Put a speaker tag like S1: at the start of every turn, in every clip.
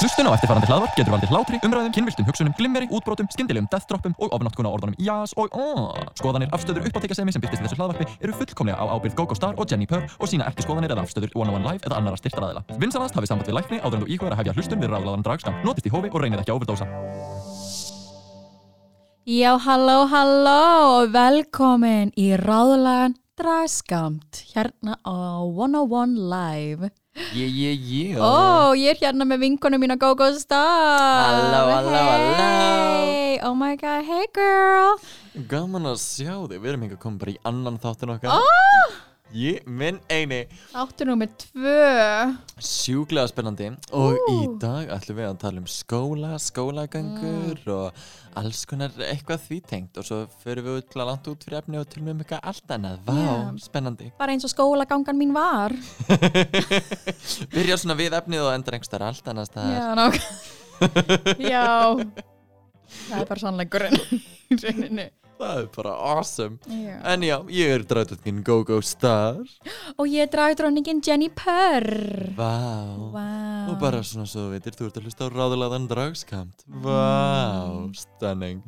S1: Hlustun á eftirfarandi hlaðvarp getur valdið hlátri, umræðum, kynviltum hugsunum, glimmeri, útbrotum, skyndilegum deathtroppum og ofnáttkuna orðunum jás og aaaah. Skoðanir, afstöður, uppáttekasemi sem byrtist í þessu hlaðvarpi eru fullkomlega á ábyrgð GóGó Star og Jenni Purr og sína ekki skoðanir eða afstöður One on One Live eða annara styrtaraðila. Vinsanast hafið samband við lækni áður en þú íhugar að hefja hlustun við ráðlaðan dragskam. Notist í hófi og reynið ekki að overdósa.
S2: Já, halló, halló og velkomin í ráðlagan dragskamt hérna á 101 Live.
S1: Yeah, yeah, yeah.
S2: Ó, ég er hérna með vinkonum mína GóGó Star.
S1: Halló, halló, halló.
S2: Hey, oh my god, hey girl.
S1: Gaman að sjá þig, við erum hinga að koma bara í annan þáttin okkar.
S2: Oh,
S1: Ég, minn eini,
S2: áttu nú með tvö.
S1: sjúklega spennandi og í
S2: Ú.
S1: dag ætlum við að tala um skóla, skólagöngur og alls konar eitthvað því tengt og svo förum við út langt út fyrir efni og tölum um eitthvað allt annað. Vá,
S2: Já.
S1: spennandi.
S2: Bara eins og skólagangan mín var.
S1: Byrja svona við efnið og endar einhver starf allt annað staðar.
S2: Já, nokk. Já, það er bara sannleikurinn. í rauninni.
S1: Það er bara awesome.
S2: Já.
S1: En já, ég er drætutinn Go-Go Star.
S2: Og ég er dragdróningin Jenny Purr.
S1: Vá.
S2: Vá.
S1: Og bara svona svo þú veitir, þú ert að hlusta á ráðulaðan dragskamt. Vá, stunning.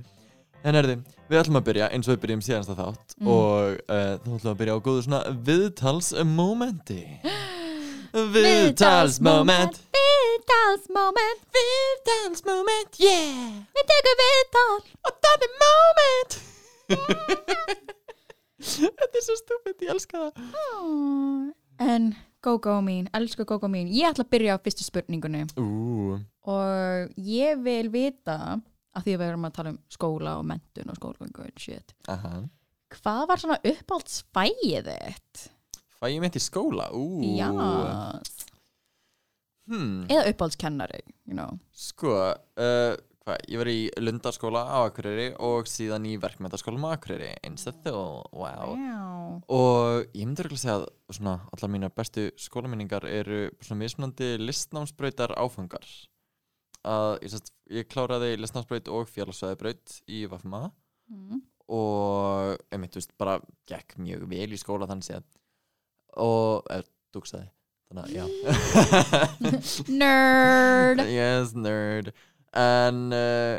S1: En erði, við ætlum að byrja eins og við byrjum síðansta þátt
S2: Mm.
S1: og uh, þá ætlum við að byrja á góðu svona viðtalsmomenti. Viðtalsmoment.
S2: Viðtalsmoment.
S1: Viðtalsmoment, yeah!
S2: Við tekum viðtal.
S1: Og það er moment! Þetta er svo stúpid, ég elska það.
S2: Oh. En Gógó mín, elsku Gógó mín, ég ætla að byrja á fyrstu spurningunni
S1: Ú,
S2: og ég vil vita að því að við erum að tala um skóla og mentun og skólagöngu og shit.
S1: aha.
S2: Hvað var svona uppáldsfæið þitt?
S1: Fæ ég mitt í skóla? Ú.
S2: Já.
S1: Hmm.
S2: Eða uppáldskennari, you know.
S1: Sko, uh, hvað, ég var í Lundarskóla á Akureyri og síðan í verkmyndaskóla á Akureyri, eins og þó, wow.
S2: Já.
S1: Og ég myndi örugglega segja að svona, allar mínar bestu skólaminningar eru svona mismunandi listnámsbrautar áfangar. Að, ég, sest, ég kláraði listnámsbraut og félagsvæðibraut í Vafma
S2: Mm.
S1: og einmitt, þú veist, bara gekk mjög vel í skóla þannig séð og, eða, dúksaði þannig að, já
S2: Nerd.
S1: yes, nerd en uh,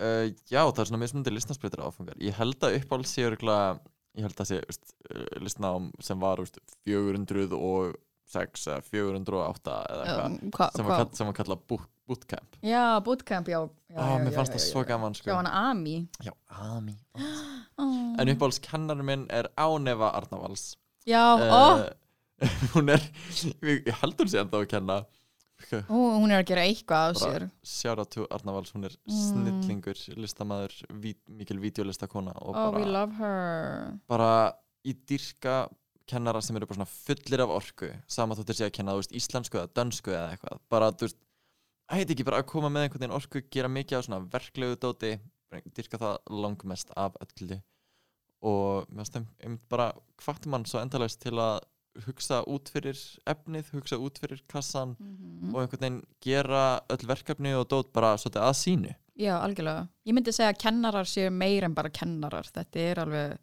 S1: uh, já, það er svona mismundi listnarsbreytir áfangar ég held að uppáhalds sé örgulega ég held að sé veist, uh, listnám sem var veist, 406 eða 408 eða eitthvað
S2: hva,
S1: sem, sem var kallað boot, bootcamp
S2: Já, bootcamp, já. já,
S1: Ó,
S2: já,
S1: mér
S2: já,
S1: fannst
S2: já,
S1: það
S2: já,
S1: svo
S2: já.
S1: gaman
S2: Já,
S1: sko.
S2: hann Ami.
S1: já, Ami
S2: Oh.
S1: en uppáhalds kennarinn minn er Ánefa Arnavals
S2: Já, ó,
S1: Eh, hún er ég held hún sé enda að kenna
S2: ó, hún er að gera eitthvað af sér.
S1: sjára to Arnavals, hún er
S2: Mm.
S1: snillingur listamæður, mikil vídeolistakona og
S2: Oh, we
S1: bara,
S2: love her.
S1: bara í dyrka kennara sem eru bara svona fullir af orku sama þóttir sé að kenna, þú veist, íslensku eða dönsku eða eitthvað, bara, þú veist heit ekki bara að koma með einhvern veginn orku gera mikið á svona verklegu dóti dyrka það langmest af öllu og mér finnst þeim einmitt bara hvart mann svo endalaust til að hugsa út fyrir efnið, hugsa út fyrir kassan
S2: Mhm.
S1: og einhvern veginn gera öll verkefni og dót bara að sínu
S2: Já, algjörlega. Ég myndi segja að kennarar séu meir en bara kennarar. Þetta er alveg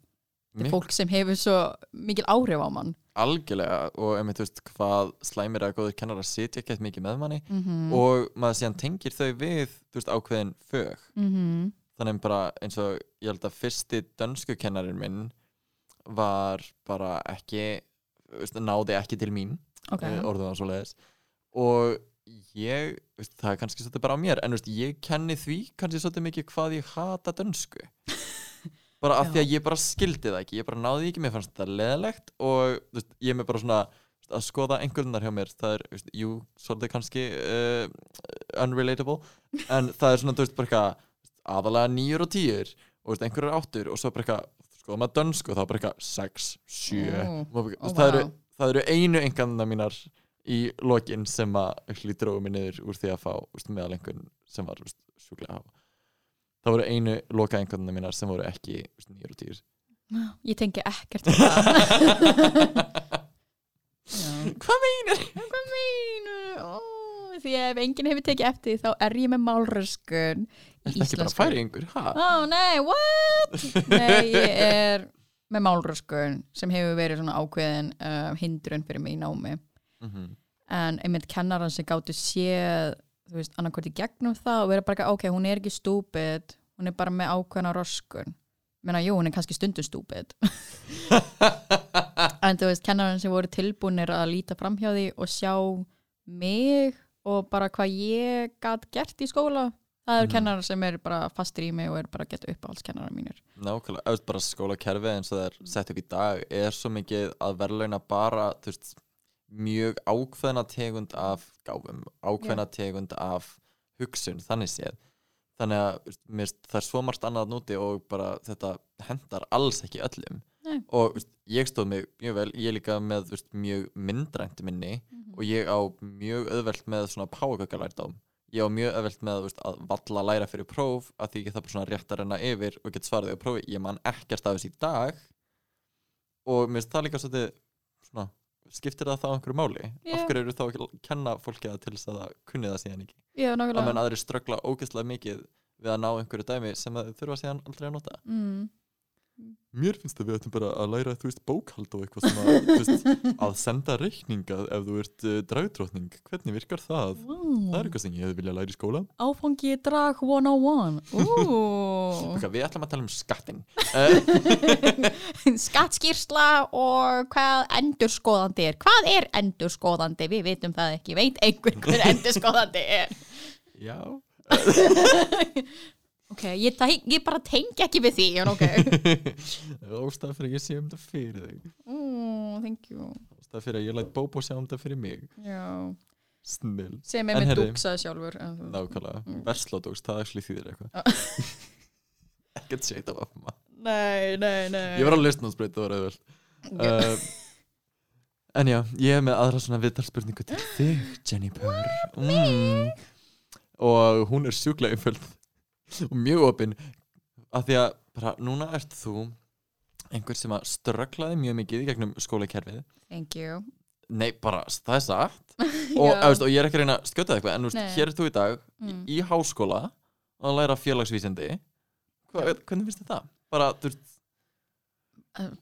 S2: þetta er fólk sem hefur svo mikil áhrif á mann.
S1: algjörlega og einmitt þú veist hvað slæmir að góður kennar að sitja ekkert mikið með manni
S2: Mm
S1: og maður síðan tengir þau við veist ákveðin fög
S2: -hmm.
S1: þannig bara eins og ég held að fyrsti dönsku kennarinn minn var bara ekki veist, náði ekki til mín
S2: Ok.
S1: okay. orðum það svo leiðis og ég, veist, það er kannski svolítið bara á mér en veist, ég kenni því kannski svolítið mikið hvað ég hata dönsku bara af því að ég bara skildi það ekki ég bara náði ekki, mér fannst þetta leðilegt og veist, ég er með bara svona að skoða einhverjunar hjá mér það er, jú, svolítið kannski uh, unrelatable en það er svona, þú veist, bara eitthvað aðalega nýjur og tíur og einhverjur áttur og svo bara eitthvað skoða maður dönsku og er bara eitthvað sex, sjö
S2: Ó,
S1: og bara- þú
S2: ó,
S1: veist, það, eru, það eru einu enganna mínar í lokin sem að hlýtur mig niður úr því að fá úst, meðal einhvern sem var úst, sjúklega há það voru einu loka enganna mínar sem voru ekki úst, nýjur og tíur
S2: Ég tengi ekkert við það. Já.
S1: hvað meinar?
S2: Hvað meinur? Ó, því ef enginn hefur tekið eftir þá er ég með málröskun í
S1: Þetta ekki bara færi yngur, ha?
S2: Ó, nei, what? Nei, ég er með málröskun sem hefur verið svona ákveðin uh, hindrun fyrir mig í námi.
S1: Mm
S2: en einmitt kennaran sem gáttu séð þú veist, annarkvort í gegnum það og vera bara, eitthvað, ok, hún er ekki stúpid hún er bara með ákveðna roskun menna, jú, hún er kannski stundum stúpid. En þú veist, kennarinn sem voru tilbúinir að líta fram hjá því og sjá mig og bara hvað ég gæt gert í skóla það eru
S1: Mhm.
S2: kennarar sem er bara fastir í mig og er bara að geta uppáhaldskennarar mínir.
S1: Nákvæmlega, auðvitað bara skólakerfið eins og það er sett upp í dag er svo mikið að verðlauna bara veist, mjög ákveðna tegund af gáfum, ákveðna tegund af hugsun, þannig séð. Þannig að veist, það er svo margt annað núti og bara þetta hendar alls ekki öllum
S2: Nei.
S1: og veist, ég stóð mig mjög vel, ég er líka með veist, mjög myndrænt minni og ég á mjög auðvelt með svona pákökalærdóm ég á mjög auðvelt með veist, að valla læra fyrir próf að því ég get það bara svona rétt að renna yfir og get svarið á prófi, ég man ekkert af þessu í dag og mér finnst það líka svolítið svona, skiptir það þá einhverju máli?
S2: Já.
S1: af hverju eru þá ekki að kenna fólki það til þess að það kunni það síðan ekki?
S2: Já,
S1: að menn
S2: nákvæmlega
S1: aðri ströggla ógeðslega mikið við að ná einhverju dæmi sem að þau þurfa síðan aldrei að nota.
S2: Mm.
S1: Mér finnst að við ættum bara að læra þú veist bókhald og eitthvað svona þú veist, að senda reikninga ef þú ert uh, dragdrótning, hvernig virkar það? Það er eitthvað sem ég hefði viljað læra í skóla.
S2: Áfangi drag 101 Ú.
S1: Okay, Við ætlum að tala um skatting. Uh,
S2: Skattskýrsla og hvað endurskoðandi er. Hvað er endurskoðandi? Við veitum það ekki, veit einhver hver endurskoðandi er?
S1: Já
S2: Ok, ég, tæ- ég bara tengi ekki við því en ok.
S1: Ástæða fyrir að ég sé um þetta fyrir þig.
S2: Ú, thank you.
S1: Ástæða fyrir að ég læt Bóbo sjá um þetta fyrir mig.
S2: Já.
S1: Snill
S2: Sem er með dúksaði sjálfur
S1: Nákvæmlega,
S2: Mm.
S1: verslódóks, það actually þýðir eitthvað. Ekkert shade af appa
S2: Nei, nei, nei.
S1: Ég var á listnámsbreyt, það var auðvöld uh, En já, ég er með aðra svona viðtalspurningu til þig, Jennifer. Mm. Og hún er sjúklega einföld og mjög opinn. Af því að bara núna ert þú einhver sem að strögglaði mjög mikið í gegnum skólakerfið.
S2: Thank you.
S1: Nei, bara, það er satt. Og, eða, og ég er ekki að reyna að skjóta eitthvað en veist, hér er þú í dag
S2: Mm.
S1: í, í háskóla að læra félagsvísindi. Hva, Hvernig finnst það? Bara, þú veist,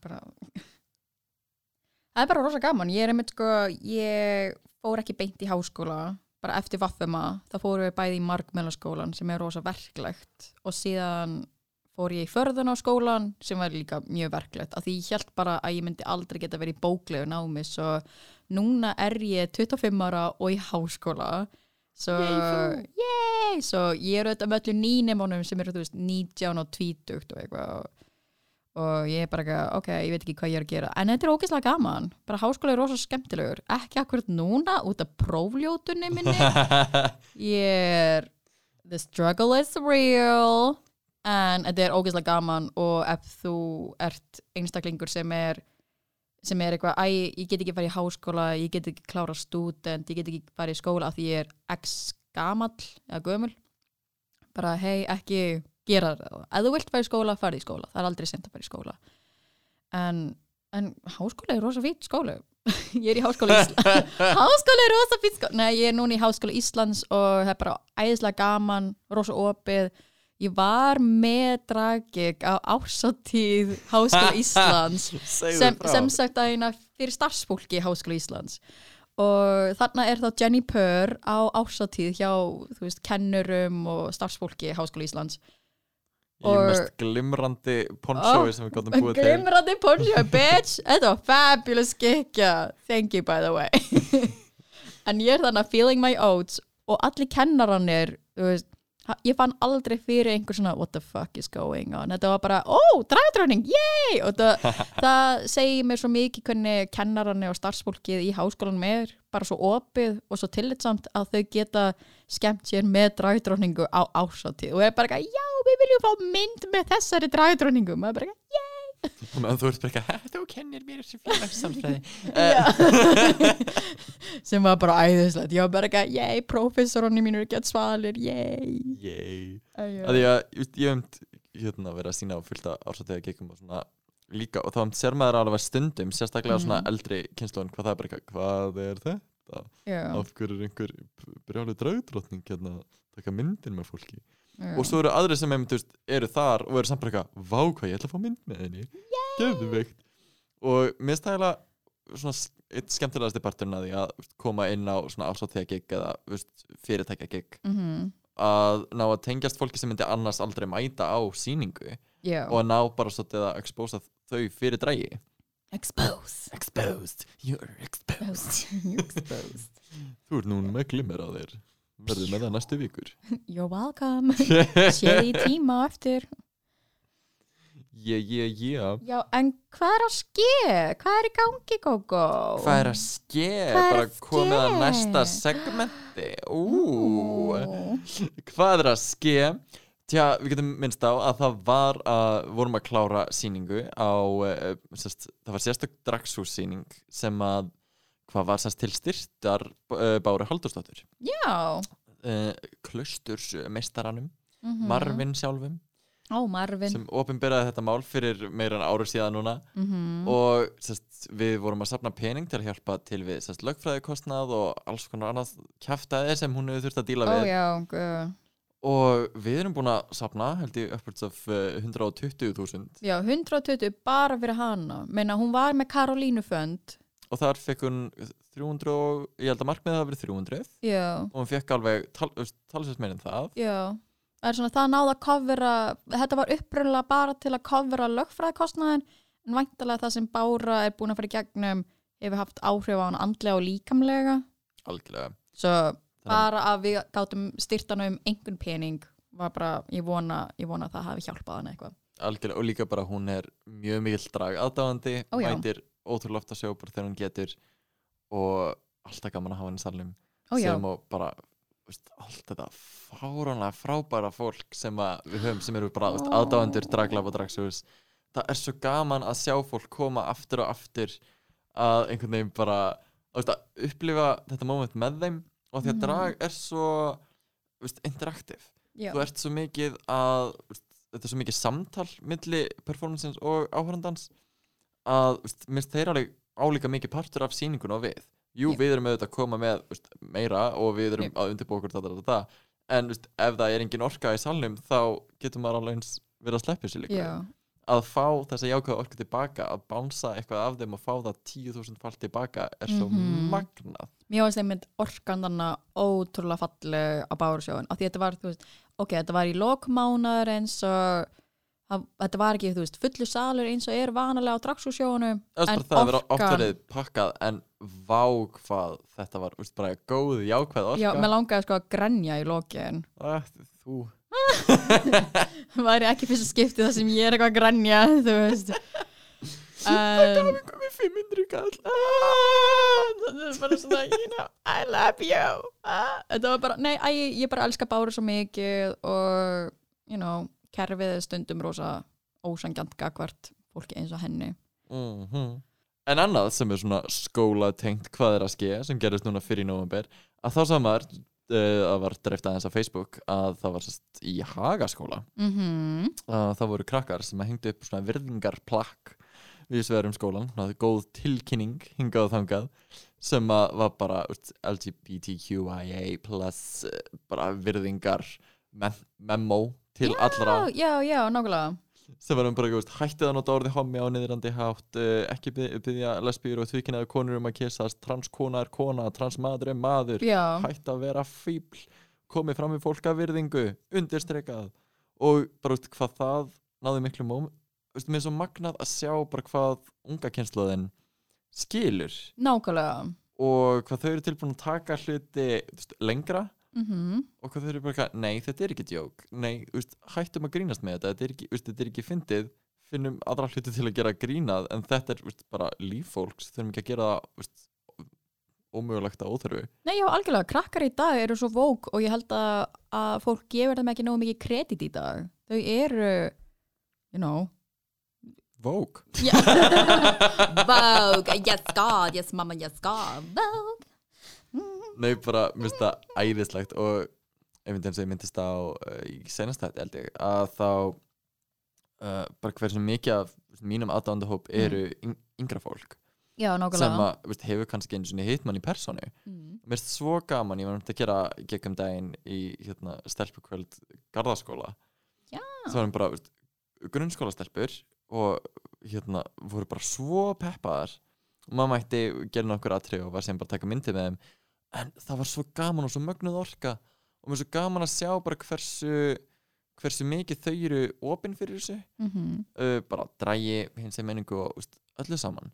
S2: bara Það er bara rosa gaman. Ég er einmitt sko, ég fór ekki beint í háskóla bara eftir vaffema, þá fórum við bæði í markmjölaskólan sem er rosa verklegt og síðan fór ég í förðun á skólan sem var líka mjög verklegt af því ég held bara að ég myndi aldrei geta verið í bóklegu námi svo núna er ég 25 ára og í háskóla svo, yay, svo ég er auðvitað með öllu nýnemunum sem eru þú veist 19 og 20 og eitthvað og ég er bara ekki, ok, ég veit ekki hvað ég er að gera. En þetta er ógeðslega gaman, bara háskóla er rosa skemmtilegur, ekki akkurat núna út af prófljótunni minni. Ég er the struggle is real. En þetta er ógeðslega gaman og ef þú ert einstaklingur sem er sem er eitthvað, æ, ég get ekki farið í háskóla ég get ekki klára stúdent ég get ekki farið í skóla af því ég er x gamall eða gömul. Bara, hei, ekki gera það, ef þú vilt fara í skóla farið í skóla, það er aldrei sent að fara í skóla. En, en háskóla er rosa fýtt skóla ég er í háskóla Íslands háskóla er rosa fýtt skóla nei, ég er núna í háskóla Íslands og það er bara æðislega gaman, rosa opið. Ég var með dragik á ásáttíð háskóla Íslands sem, sem sagt að eina fyrir starfsfólki Háskóla Íslands. Og þarna er þá Jenny Purr á ársatíð hjá veist, kennurum og starfsfólki Háskóla Íslands
S1: Í mest glimrandi ponchói sem við gáttum búið til.
S2: glimrandi poncho, bitch. Þetta var fabulous skikja thank you by the way. En ég er þannig að feeling my oats og allir kennarannir ég fann aldrei fyrir einhver svona what the fuck is going on? Þetta var bara, oh, dragdröning, yay! Og það, það segir mér svo mikið hvernig kennaranni og starfsfólkið í háskólanum er bara svo opið og svo tillitsamt að þau geta skemmt sér með dragdröningu á ásáttíð og er bara, eitthvað, já, við viljum fá mynd með þessari dragdröningu og maður bara, eitthvað,
S1: og meðan þú ert bara eitthvað, "Ha, þú kennir mér þessi félagssamfræði
S2: sem var bara æðislegt. Ég var bara eitthvað, yey, prófessoronni mínur er gett svalir, yey
S1: Yay.
S2: Æjá.
S1: að að ég hef hérna verið að sína á fullta ársatega gekum og svona líka og þá sér maður alveg stundum sérstaklega svona
S2: Mhm.
S1: eldri kynnslóðin hvað það er hvað er þetta af hverju er einhver brjálu dragdrottning hérna taka myndin með fólki?
S2: Já.
S1: og svo eru aðri sem þú veist, eru þar og eru samt bara eitthvað, vá hvað ég ætla að fá mynd með henni. Geðveikt. Og mér finnst það eiginlega svona s- eitt skemmtilegasti parturinn að því að koma inn á gig eða þú veist, fyrirtækja gig
S2: mm
S1: að ná að tengjast fólki sem myndi annars aldrei mæta á sýningu
S2: Já,
S1: og að ná bara svolítið að expósa þau fyrir drægi
S2: expose
S1: Exposed, you're exposed
S2: Exposed
S1: Þú ert núna með glimmer á þér Verður með það næstu vikur
S2: You're welcome Sé í tíma á eftir
S1: Yeah, yeah, yeah
S2: Já, en hvað er að ske? Hvað er í gangi, Gógó?
S1: Hvað er að ske?
S2: Hvað er
S1: Bara
S2: að
S1: komið að
S2: ske?
S1: næsta segmenti Ú. Hvað er að ske? Tja, við getum minnst á að það var að vorum að klára sýningu á, uh, sest, það var sérstök dragshússýning sem að, hvað var sérst til styrtar uh, Bári Haldursdóttur
S2: Já
S1: uh, Klausturs meistaranum,
S2: Mhm.
S1: Marvin sjálfum
S2: Ó, Marvin
S1: sem opinberaði þetta mál fyrir meira en áru síðan núna
S2: Mhm.
S1: og sest, við vorum að safna pening til að hjálpa til við sest, lögfræðikostnað og alls konar annað kjaftaði sem hún hefur þurft að díla
S2: Ó,
S1: við
S2: já, guð.
S1: Og við erum búin að safna held ég of uh, 120.000
S2: Já, 120 bara fyrir hana. Meina, hún var með Karolínu fönd.
S1: Og þar fekk hún 300 og ég held að markmiðið hafi verið 300
S2: Já,
S1: og hún fekk alveg tal, talsvægt meir en það.
S2: Já. Það er svona, það náði að kofra Þetta var upprunlega bara til að kofra lögfræðikostnaðin En væntalega það sem Bára er búin að fara í gegnum Hefur haft áhrif á hann andlega og líkamlega.
S1: Algjörlega.
S2: Svo bara að við gátum styrtana um einhvern pening var bara, ég vona, ég vona að það hafi hjálpað hann eitthvað.
S1: algjörlega og líka bara hún er mjög mikill drag aðdáðandi mætir ótrúlega oft að sjá bara þegar hún getur og alltaf gaman að hafa henni
S2: já,
S1: sem og bara veist, allt þetta fáránlega frábæra fólk sem við höfum sem eru bara
S2: Ó.
S1: aðdáendur draglaf og dragshús það er svo gaman að sjá fólk koma aftur og aftur að einhvern veginn bara veist, að upplifa þetta moment með þeim og því að
S2: Mhm.
S1: drag er svo veist, interaktiv
S2: já,
S1: þú ert svo mikið að veist, þetta er svo mikið samtal milli performanceins og áhörandans að veist, minnst þeir alveg álíka mikið partur af sýningun og við jú,
S2: Já.
S1: við erum auðvitað að koma með meira og við erum
S2: Já.
S1: að undirbúa okkur þetta, þetta, þetta. en ef það er engin orka í salnum þá getur maður alveg eins verið að sleppa sér líka að fá þessa jákvæða orku tilbaka að bánsa eitthvað af þeim og fá það 10.000 fall tilbaka er svo
S2: Mhm.
S1: magnað.
S2: Mér varst einmitt orkan þannig ótrúlega falleg á Bárusjóun af því þetta var, þú veist, ok, þetta var í lokmánaður eins og það, þetta var ekki, þú veist, fullu salur eins og er vanalega á dragsúsjónum
S1: Það er hefur oft verið pakkað en vá hvað þetta var veist, bara góð jákvæð orka.
S2: Já, mér langaði sko að grenja í lokin.
S1: Ah, Þú
S2: það væri ekki fyrst skiptið það sem ég er eitthvað að grenja þú veist. Um,
S1: komið 500 kall
S2: það er bara svona you know, I love you. Ah, þetta var bara, nei, æ, ég bara elska Báru svo mikið og you know, kerfið er stundum rosa ósangjant gagvart fólki eins og henni.
S1: Mm En annað sem er svona skóla tengt hvað er að ske sem gerist núna fyrir november að þá samar uh, að var dreift aðeins á Facebook að það var sest í Hagaskóla.
S2: Mhm,
S1: að það voru krakkar sem að hengdu upp svona virðingarplakk við sverum skólan, svona góð tilkynning hingað og þangað sem var bara LGBTQIA plus uh, bara virðingar mem memo til allra.
S2: já, já, já, nákvæmlega
S1: sem var um bara, hættið að nota orði hommi á niðrandi hátt uh, ekki byggja, lesbíur og tvíkinaði konur um að kissast transkona er kona, transmaður er maður.
S2: Já,
S1: hætt að vera fíbl komið fram við fólk af virðingu. Undirstrekað og bara veist, hvað það náði miklu móm veist, mér er svo magnað að sjá bara hvað unga kynslaðin skilur.
S2: Nákvæmlega.
S1: Og hvað þau eru tilbúin að taka hluti veist, lengra
S2: mhm,
S1: og hvað þau eru bara, eitthvað, nei þetta er ekki djók. Nei, veist, hættum að grínast með þetta. Þetta er ekki, veist, þetta er ekki fyndið. Finnum aðra hluti til að gera grínað en þetta er veist, bara líffólks þurfum ekki að gera það ómögulegt að óþörfu.
S2: Nei, já, algjörlega, krakkar í dag eru svo vók og ég held að, að fólk gefur þeim ekki nógu mikið kredit í dag. Þau eru, you know,
S1: Vók
S2: yeah. Vogue, yes God, yes mama, yes God, Vogue.
S1: Nei, bara, mér finnst það æðislegt og einmitt eins og ég myndist á uh, í senast þetta held ég að þá uh, bara hversu mikið af mínum aðdándahóp eru mm. yngra fólk
S2: Já,
S1: sem að veist, hefur kannski einu svona hitt mann í personu
S2: Mm.
S1: mér finnst svo gaman, ég var um að gera gegnum daginn í hérna, stelpukvöld garðaskóla
S2: Já.
S1: það var bara veist, grunnskólastelpur og hérna voru bara svo peppaðar og maður mætti gera nokkur aðtrið og var sem bara að taka myndið með þeim en það var svo gaman og svo mögnuð orka. Og mér er svo gaman að sjá bara hversu hversu mikið þau eru opinn fyrir þessu.
S2: Mm
S1: uh, bara drægi hins eða menningu og úst, öllu saman.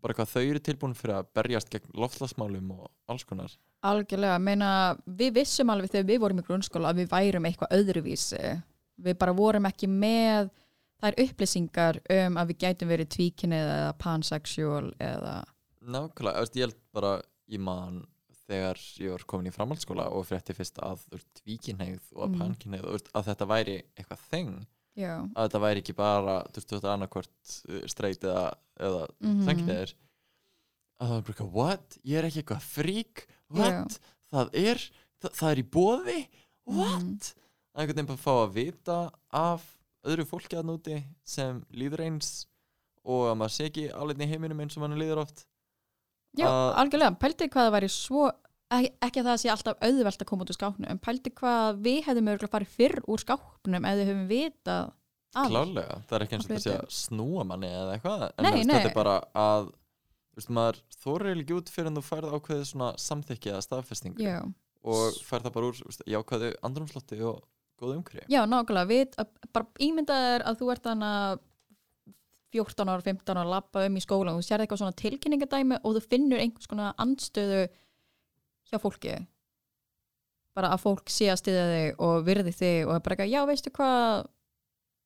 S1: Bara hvað þau eru tilbúin fyrir að berjast gegn loftlasmálum og alls konar.
S2: Algjörlega, meina við vissum alveg þegar við vorum í grunnskóla að við værum eitthvað öðruvísi. Við bara vorum ekki með þær upplýsingar um að við gætum verið tvíkinnið eða pansexual eða
S1: Nákvæmlega, ég held bara ég man þegar ég var komin í framhaldsskóla og frétti fyrst að tvíkinheigð og
S2: Mm.
S1: mm. pankinheigð og að þetta væri eitthvað þeng
S2: já,
S1: að þetta væri ekki bara þetta annarkvort streit eða, eða mm
S2: Mhm.
S1: að það var bara what? Ég er ekki eitthvað frík what? Það er það, það er í bóði what?
S2: Mhm.
S1: að einhvern veginn bara fá að vita af öðru fólki að núti sem líður eins og að maður sé ekki alveg í heiminum eins og mann líður oft
S2: já
S1: Að-
S2: algjörlega, pældi hvað það væri svo ekki, að það sé alltaf auðvelt að koma út úr skápnum en pældi hvað við hefðum örgulega farið fyrr úr skápnum ef við höfum vitað.
S1: Klálega, það er ekki eins og sé að snúa manni eða eitthvað en
S2: Nei, nei.
S1: þetta er bara að þú eiginlega ekki út fyrir en þú færð ákveðið svona samþykki eða staðfestingu.
S2: Já,
S1: og færð það bara úr veist, jákvæðu andrumslotti og góðu umhverju
S2: já, nákvæmlega. Við, að, bara ímyndaðir að þú ert þannig 14 ára, 15 ára lappa um í skóla. Og þú sér eitthvað svona tilkynningadæmi og þú finnur einhvers konar andstöðu hjá fólki. Bara að fólk sé að styðja þig og virði þig og er bara eitthvað, já veistu hvað?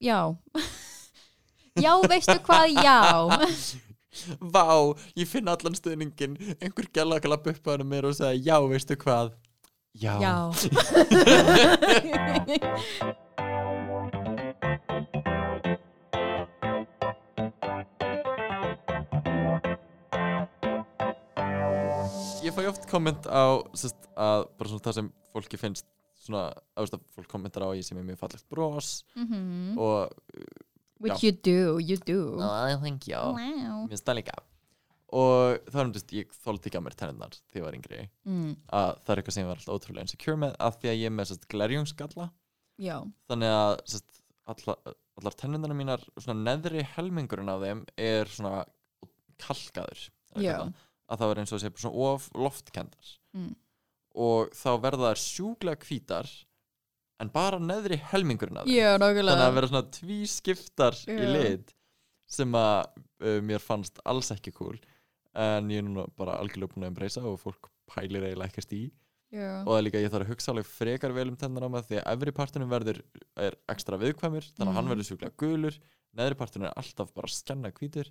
S2: Já. Já veistu hvað, já.
S1: Vá, ég finn allan stuðningin einhver gæla að klappa upp á hann mér og segja já, veistu hvað? Já,
S2: já
S1: Ég fæ oft komment á sest, að bara svona það sem fólki finnst svona, að, veist, að fólk kommentar á ég sem er mjög fallegt bros
S2: Mhm.
S1: og
S2: which you do, you do.
S1: I think já,
S2: wow.
S1: Mér finnst það líka. Og það er um þess ég þóldi ekki á mér tennirnar þegar ég var yngri.
S2: Mm,
S1: að það er eitthvað sem ég var alltaf ótrúlega insecure með að því að ég er með sest, glerjungsgalla.
S2: Já,
S1: þannig að sest, alla, allar tennirnar mínar svona neðri helmingurinn af þeim er svona kalkaður
S2: já.
S1: Að það er eins og sé svona of loftkendar
S2: mm.
S1: og þá verða þær sjúklega hvítar en bara neðri helmingurinn af þeim. Þannig að
S2: nákvæmlega
S1: vera svona tvískiptar í
S2: Já.
S1: lit sem að uh, mér fannst alls ekki cool. En ég er núna bara algjörlega búin að embracea og fólk pælir eiginlega ekkert í.
S2: Já,
S1: og það er líka ég þarf að hugsa alveg frekar vel um tennar á mig því að efri partunum verður er ekstra viðkvæmur þannig að hann
S2: Mhm.
S1: verður sjúklega gulur. Neðri partunum er alltaf bara skenna hvítur.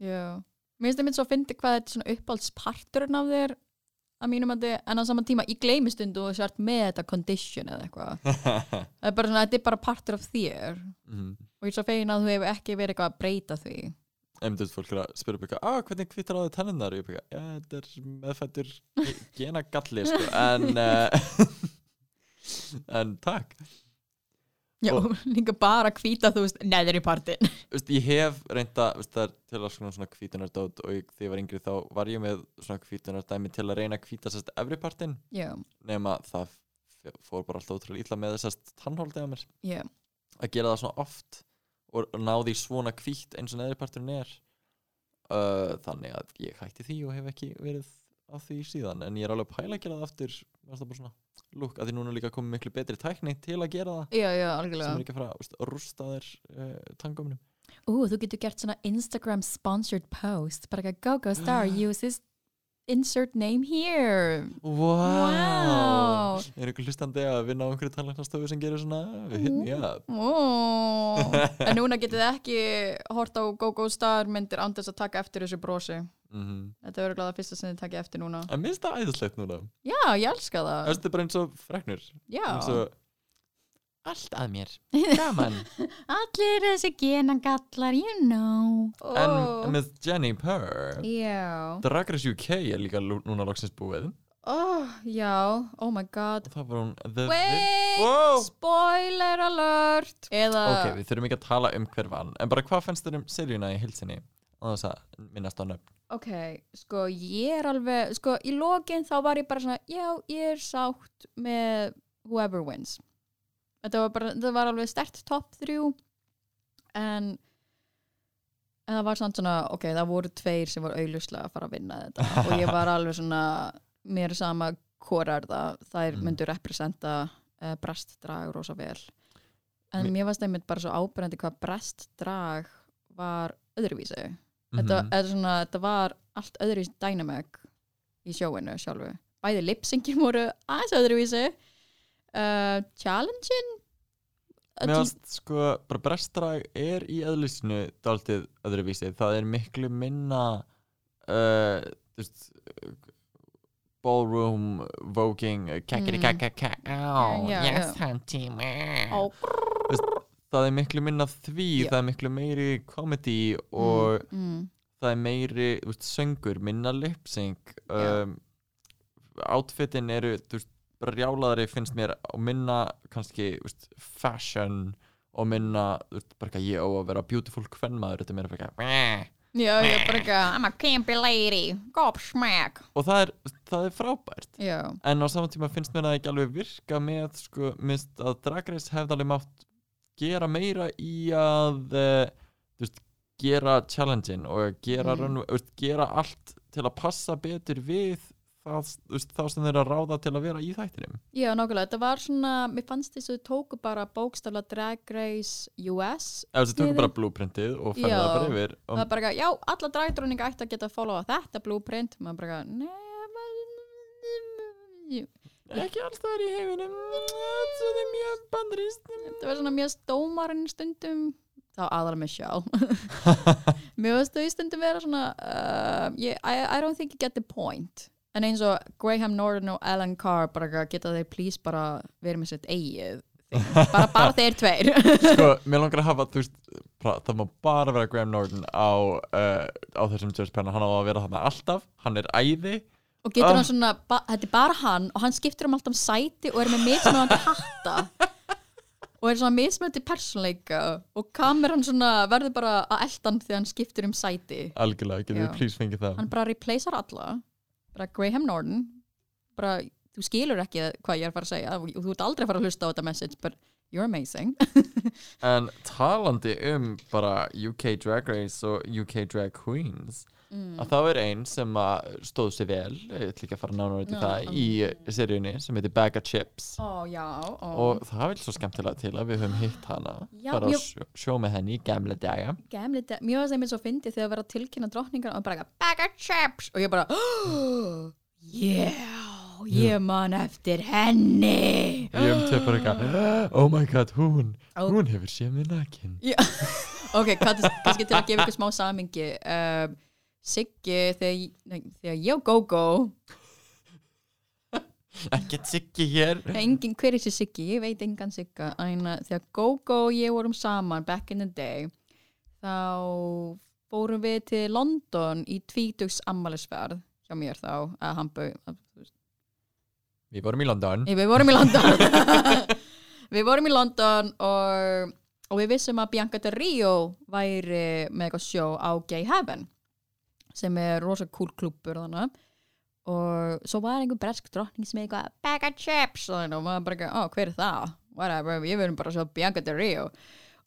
S2: Já mér finnst það mynd svo að fyndi hvað þetta er svona uppáhaldsparturinn af þér að mínum að þið, en á saman tíma í gleymistund og sért með þetta condition eða eitthvað. Það er bara svona, þetta er bara partur af þér.
S1: Mm.
S2: og ég er svo fegin að þú hefur ekki verið eitthvað að breyta því.
S1: Einmitt fólk er að spyrja upp eitthvað ah, hvernig hvítar á þið tennunar ég eitthvað, já, þetta er meðfættur gena galli sko. en uh, en takk
S2: já,
S1: Og-
S2: líka bara hvíta þú veist, neður í partin
S1: ég hef reynda það er til að svona, hvítunardót og ég, þegar ég var yngri þá var ég með svona hvítunardæmi til að reyna að hvíta sérst efripartin
S2: já,
S1: nema það fór bara alltaf ótrúlega illa með þessast tannhóldið að mér.
S2: Já,
S1: að gera það svona oft og, og ná því svona hvít eins og neðriparturinn er. Uh, þannig að ég hætti því og hef ekki verið á því síðan en ég er alveg pæla að gera það aftur það bara svona lúk að því núna líka komið miklu betri tækni til að gera það
S2: já, já,
S1: sem er ekki að fara að rústa þér uh, tangumnum
S2: Ú, þú getur gert svona Instagram sponsored post bara ekki go go star, use this insert name here.
S1: Wow.
S2: Wow.
S1: Er ykkur hlustandi að vinna á einhverju tallarnastofu sem gerir svona? Hit me up
S2: Ó, en núna getið þið ekki hort á go go star myndir þess að taka eftir þessu brosi
S1: mm
S2: þetta er örgulega það fyrsta sem þið takið eftir núna.
S1: En minnst það æðislegt núna.
S2: Já, ég elska það.
S1: Það er bara eins og freknur
S2: já,
S1: eins og Allt að mér, gaman.
S2: Allir þessi genagallar you know.
S1: En
S2: Ó.
S1: með Jenny Purr.
S2: Já,
S1: Drag Race UK er líka núna loksins búið.
S2: Oh, já, oh my god.
S1: Og það var hún The
S2: wait,
S1: Wow.
S2: spoiler alert. Eða
S1: Ok, við þurfum ekki að tala um hver vann. En bara hvað fannst þér um seríuna í hilsinni og þess að minnast á nöfn
S2: Ok, sko ég er alveg, sko í lokin þá var ég bara svona, já ég er sátt með whoever wins. Þetta var bara, þetta var alveg stert top 3 en En það var samt svona, ok, það voru tveir sem voru auðluslega að fara að vinna þetta og ég var alveg svona, mér sama hvor er það, þær
S1: Mm.
S2: myndu representa uh, brestdrag rosa vel. En mér varst einmitt bara svo ábyrjandi hvað brestdrag var öðruvísi. Þetta,
S1: Mhm.
S2: þetta, svona, þetta var allt öðruvísi dynamic í sjóinu sjálfu. Bæði lipsingin voru aðeins öðruvísi. Uh, Challenge-in
S1: finnst sko, bara brestdrag er í eðlisinu dálítið öðruvísi, það er miklu minna uh, veist ballroom voguing, kakkiri
S2: Mm.
S1: kakka kakka
S2: Já,
S1: yes hanti
S2: Ó,
S1: það er miklu minna því,
S2: Já.
S1: það er miklu meiri comedy og
S2: mm, mm.
S1: það er meiri þú veist, söngur, minna lip-sync
S2: Já.
S1: um, outfitin eru þú veist, brjálaðari finnst mér og minna kannski þú veist, fashion og minna þú veist, bara ekki að ég á að vera beautiful kvennmaður þetta er meira fyrir ekki
S2: Já, ég er bara eitthvað, I'm a campy lady, gobsmack.
S1: og það er, það er frábært
S2: Já,
S1: en á saman tíma finnst mér það ekki alveg virka með sko, minnst að Drag Race hefði alveg mátt gera meira í að þú veist, gera challenge-in og gera,
S2: Mm.
S1: veist, gera allt til að passa betur við það, veist, þá sem þeir eru að ráða til að vera í þættinum
S2: já, nákvæmlega, þetta var svona, mér fannst þess að þau tóku bara bókstafla Drag Race US.
S1: ef þessi tóku bara blueprintið og færði það bara yfir
S2: Það
S1: og,
S2: var bara eitthvað, já, alla dragdróninga ætti að geta að followa þetta blueprint. Maður bara nei,
S1: ekki alls það er í heiminum. Þetta er mjög bandarist
S2: þetta var svona mjög stómarinn stundum. þá aðalega Michelle mér finnst þau stundum vera svona uh, ég, I, I don't think you get the point. En eins og Graham Norton og Alan Carr bara geta þeir please bara verið með sitt eigið bara, bara þeir tveir.
S1: Sko, mér langar að hafa, veist það má bara vera Graham Norton á, uh, á þessum Panel, hann á að vera þarna alltaf, hann er æði
S2: og getur
S1: Ah.
S2: hann svona, þetta er bara hann og hann skiptir um alltaf um sæti og er með mismunandi hatta. Og er svona mismunandi persónleika og kameran svona verður bara að eldan þegar hann skiptir um sæti.
S1: Algjörlega, getur við please fengið það.
S2: Hann bara replacear alla. Bara Graham Norton. Bara, þú skilur ekki hvað ég er að fara að segja. Og þú ert aldrei að fara að hlusta á þetta message but you're amazing.
S1: En talandi um bara UK Drag Race og UK Drag Queens
S2: mm.
S1: að þá er einn sem stóð sér vel ég ætla ekki að fara nánar út í það í seríunni sem heitir Bag of Chips.
S2: Ó já ó.
S1: og það vil svo skemmtilega til að við höfum hitt hana.
S2: Já,
S1: bara
S2: mjög-
S1: sjó, sjó með henni í gamla daga.
S2: Gamli dag, mjög að segja mér svo fyndið þegar vera að tilkynna drottningar og bara eitthvað, bag of chips. Og ég bara oh, yeah, ég man eftir henni.
S1: Ég um til bara eitthvað oh my god, hún,
S2: Ó.
S1: hún hefur séð mér nakin.
S2: Ok, kannski, kannski til að gefa ykkur smá samingi um, Siggi þegar, þegar ég og Gogo
S1: ekkert siggi hér.
S2: Engin, hver er þessi Siggi, ég veit engan Sigga en uh, þegar Gogo og ég vorum saman back in the day þá fórum við til London í tvítugs ammælisverð hjá mér þá, að bauð
S1: við vorum í London.
S2: Við vorum í London. Við vorum í London og, og við vissum að Bianca Del Rio væri með eitthvað sjó á Gay Heaven sem er rosa cool klúppur þannig og svo var einhver bresk drottning sem eitthvað bag of chips. Og maður bara eitthvað, ó, hver er það? Whatever, við verum bara svo Bianca Del Rio.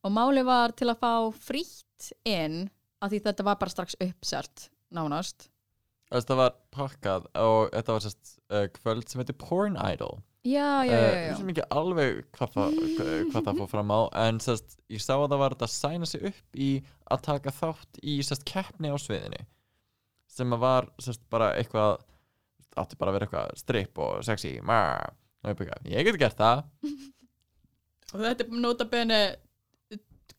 S2: Og máli var til að fá frítt inn af því þetta var bara strax uppselt nánast.
S1: Það var pakkað og þetta var sérst uh, kvöld sem heitir Porn Idol.
S2: Já, já, já,
S1: Eh,
S2: já,
S1: ég
S2: já.
S1: sem ekki alveg hvað það, hvað- það fór fram á en sérst, ég sá að það var þetta að sæna sig upp í að taka þátt í sérst, keppni á sviðinu sem var sérst, bara eitthvað átti bara að vera eitthvað stripp og sexy ma, og ég byrja, ég get gert það.
S2: Og þetta er nota bene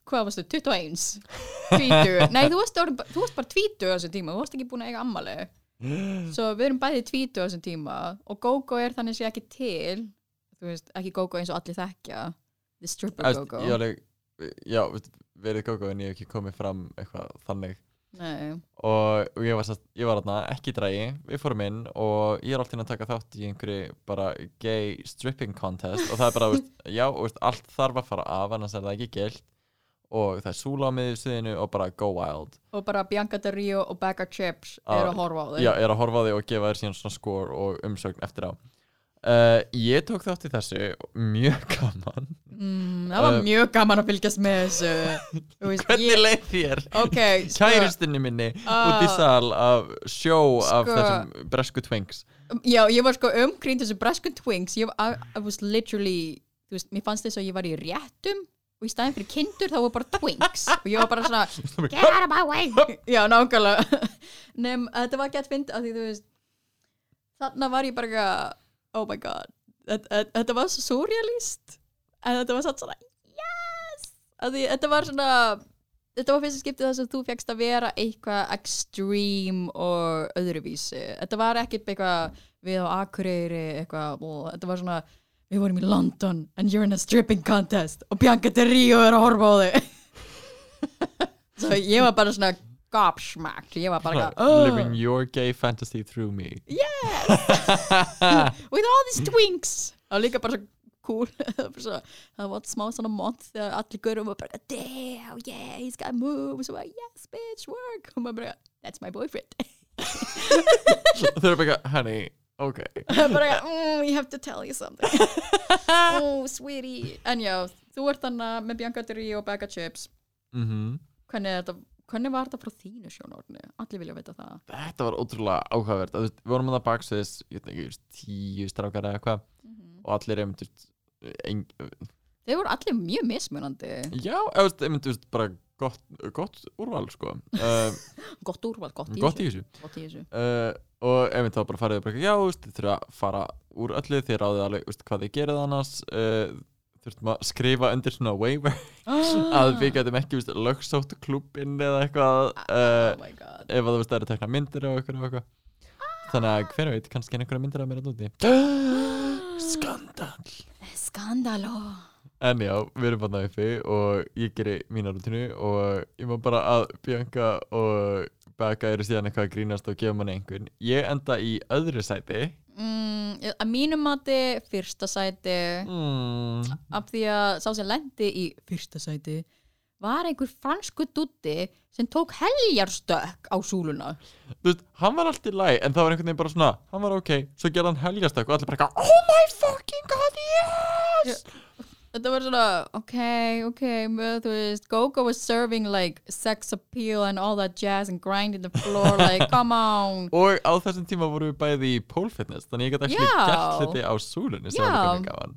S2: hvað varstu, 21 tvítur, nei þú varst, orðin, þú varst bara tvítur á þessum tíma, þú varst ekki búin að eiga ammali svo við erum bæði tvítur á þessum tíma og GóGó er þannig sé ekki til þú veist, ekki GóGó eins og allir þekkja the stripper GóGó
S1: ég já, verið gógó en ég hef ekki komið fram eitthvað þannig og, og ég var, sest, ég var þarna ekki í dragi, við fórum inn og ég er alltaf að taka þátt í einhverju bara gay stripping contest og það er bara, veist, já, veist, allt þarf að fara af annars er það ekki gilt. Og það er súla á miðjursviðinu og bara go wild.
S2: Og bara Bianca Del Rio og Becca Chips
S1: Ah,
S2: eru að horfa á þau
S1: já, er að horfa á þig og gefa þér síðan svona skor og umsögn eftir á uh, ég tók þátt í þessu mjög gaman
S2: mm, það var
S1: Uh,
S2: mjög gaman að fylgjast með þessu veist,
S1: hvernig
S2: ég,
S1: leið þér?
S2: ok, sko,
S1: kæristinni minni
S2: Ah.
S1: út í sal af sjó af
S2: Sko.
S1: þessum bresku twinks
S2: já, ég var sko umkring þessu bresku twinks ég I, I was literally veist, mér fannst þess að ég var í réttum og í staðin fyrir kindur þá var bara twinks og ég var bara svona get out of my way já, nákvæmlega nefn, þetta var gett fynd að því þú veist þarna var ég bara oh my god. Þetta, var svo surrealist. En þetta var satt svona yes! Því þetta var svona þetta var fyrsta skiptið þess að þú fegst að vera eitthvað extreme og öðruvísi. Þetta var ekkert eitthvað við á Akureyri eitthvað þetta var svona við vorum í London and you're in a stripping contest og Bianca Del Rio er að horfa á þig. Svo ég var bara svona gobsmacked ég var bara "Oh."
S1: living your gay fantasy through me.
S2: Yes! With all these twinks! Og líka bara svo cool. Það var bara svo- það var smá svona month þegar allir görum var bara damn yeah he's got moves. Og bara yes bitch work. Og maður bara that's my boyfriend.
S1: Þau eru bara honey, ok
S2: bara mm, you have to tell you something. Oh sweetie. En já þú ert þannig með Bianca Rio og Becca Chips.
S1: Mm
S2: hvernig, er þetta, hvernig var þetta frá þínu sjónórni allir vilja vita það.
S1: Þetta var ótrúlega áhugavert. Við vorum að það baksviðis ég veit ekki, tíu strákar eða eitthvað. Og allir einmitt þú veist, ein,
S2: þeir voru allir mjög mismunandi.
S1: Já, þú veist, bara gott, gott úrval sko. Uh,
S2: gott úrval, gott í
S1: gott í
S2: þessu.
S1: Þessu
S2: gott í þessu.
S1: Uh, og einmitt þá bara farið bara, eitthvað, já, þið þurfa að fara úr öllu þið ráðið alveg, hvað þið gerið annars. Uh, þurftum að skrifa undir svona waiver. Að við getum ekki, þú veist, lögsótt klubbinn eða eitthvað uh,
S2: oh god.
S1: ef að þú veist, það eru tekna myndir og eitthvað og eitthvað. Þannig að hver veit, kannski er einhverja myndir af mér að úti. Skandal
S2: skandalo
S1: en já, við erum bara uppi og ég geri mína rútinu og ég má bara að Bianca og Becca eru síðan eitthvað að grínast og gefa manni einhvern. Ég enda í öðru sæti
S2: mm, að mínum mati fyrsta sæti
S1: mm.
S2: af því að sá sem lendi í fyrsta sæti var einhver fransku dutti sem tók heljarstökk á súluna.
S1: Þú veist, hann var alltaf læg en það var einhvern veginn bara svona, hann var ok svo gerði hann helgastak og allir bara oh my fucking god, yes
S2: þetta var svona, ok, ok með, þú veist, Gogo was serving like sex appeal and all that jazz and grinding the floor, like, come on
S1: og á þessum tíma vorum við bæði í pole fitness þannig ég gæti ekki gert hluti á súlunni
S2: Já.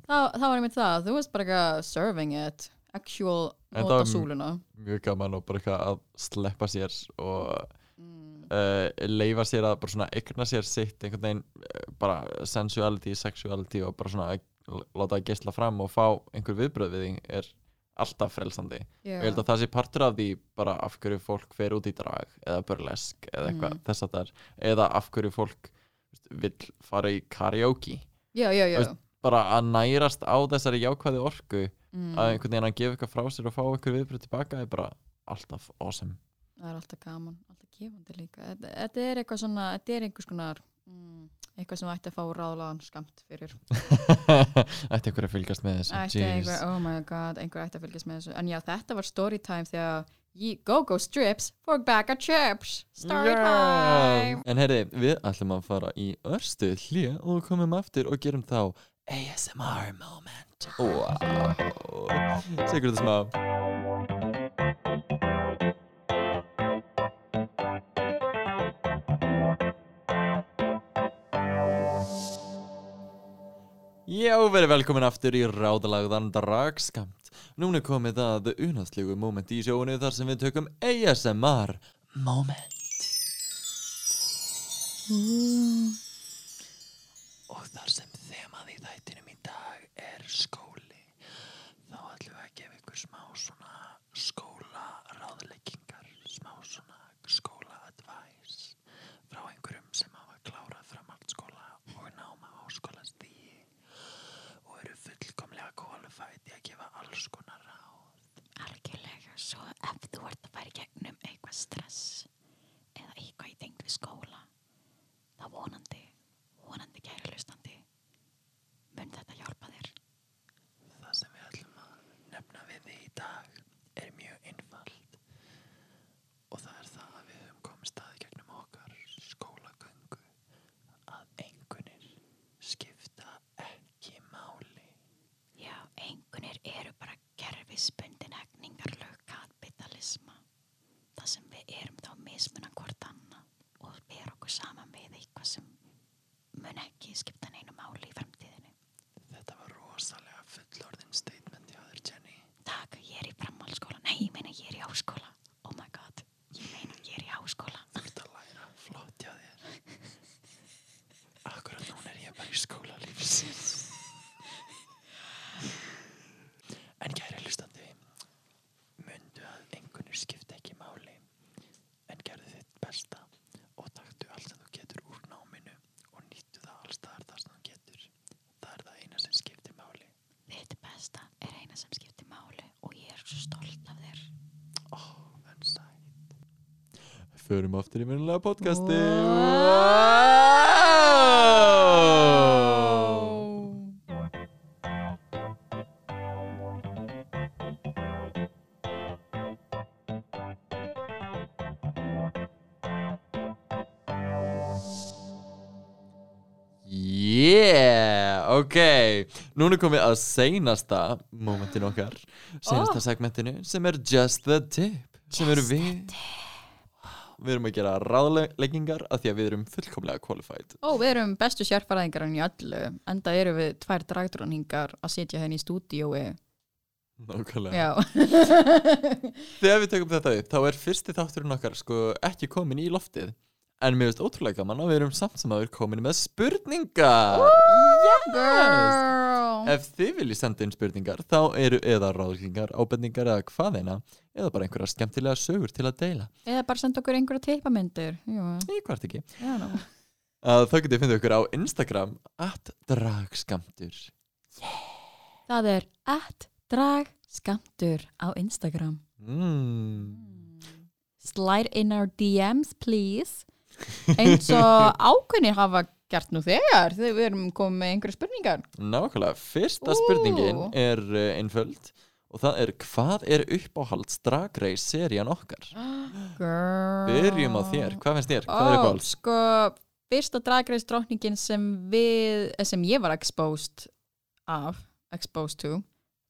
S2: það, var einmitt það, þú veist bara eitthvað serving it, actual nota súluna
S1: mjög gaman og bara eitthvað að sleppa sér og
S2: mm.
S1: uh, leifa sér að bara svona eigna sér sitt einhvern veginn uh, bara sensuality, sexuality og bara svona að láta það geisla fram og fá einhver viðbröð við því er alltaf frelsandi. Og ég held að það sé partur af því bara af hverju fólk fer út í drag eða burlesk eða eitthvað
S2: Mm.
S1: þess að það er eða af hverju fólk vill fara í karaoke.
S2: Já, já, já.
S1: Veist- bara að nærast á þessari jákvæði orku
S2: mm.
S1: að einhvern veginn að gefa eitthvað frá sér og fá eitthvað viðbröð tilbaka er bara alltaf awesome.
S2: Það er alltaf gaman, alltaf gefandi líka. Þetta er eitthvað svona, þetta er einhvers konar mm, eitthvað sem ætti að fá ráðlagan skamt fyrir.
S1: Ætti einhver að fylgjast með þessu?
S2: Ætti einhver, oh my god, einhver ætti að fylgjast með þessu. En já, þetta var storytime þegar Ye- Go-Go Strips for Back at Chips. Storytime
S1: En herri, við ætlum að fara í örstu hlýja og komum aftur og gerum þá ASMR moment. Wow Sigur þetta smá Já, verið velkomin aftur í ráðalagðan dragskamt. Núna komið að unaðslegu moment í sjóinu þar sem við tökum ASMR moment. Og þar sem þemað í þættinum í dag er skóli, þá ætlum við að gefa ykkur smá svona skólaráðleggingar, smá svona skólaadvice frá einhverjum sem hafa klárað framhaldsskóla og náma háskólastígi og eru fullkomlega qualified í að gefa alls konar ráð.
S2: Algjörlega, svo ef þú ert að fara í gegnum eitthvað stress erum þá
S1: mismuna Förum aftur í minnulega podcasti. Yeah, ok. Núna komum við að seinasta momentinu okkar Seinasta
S2: Oh.
S1: segmentinu sem er Just the Tip sem eru við Við erum að gera ráðleggingar af því að við erum fullkomlega qualified
S2: Ó, við erum bestu sérfæraðingar í öllu, enda eru við tvær dragdróningar að sitja henni í stúdíói.
S1: Nákvæmlega
S2: Já.
S1: Þegar við tökum þetta upp þá er fyrsti þátturinn okkar sko ekki komin í loftið En mér finnst ótrúlega gaman að við erum samt sem að við erum komin með spurningar
S2: Girl.
S1: Ef þið viljið senda inn spurningar þá eru eða ráðleggingar, ábendingar eða hvaðina eða bara einhverja skemmtilega sögur til að deila
S2: Eða bara senda okkur einhverja teipamyndir. Jú,
S1: Ég hvart ekki
S2: já,
S1: að þá getið fundið okkur á Instagram at dragskamtur
S2: Það er at dragskamtur á Instagram.
S1: mm.
S2: Slide in our DMs, please. Eins og ákveðnir hafa gert nú þegar þegar við erum komið með einhverja spurningar.
S1: Nákvæmlega, fyrsta
S2: Ú.
S1: spurningin er uh, einföld og það er hvað er uppáhalds dragreis serían okkar?
S2: Girl.
S1: Byrjum á þér, hvað finnst þér? Hvað er
S2: Ó,
S1: uppáhalds?
S2: Sko, fyrsta dragreis drottningin sem við, eh, sem ég var exposed af, exposed to,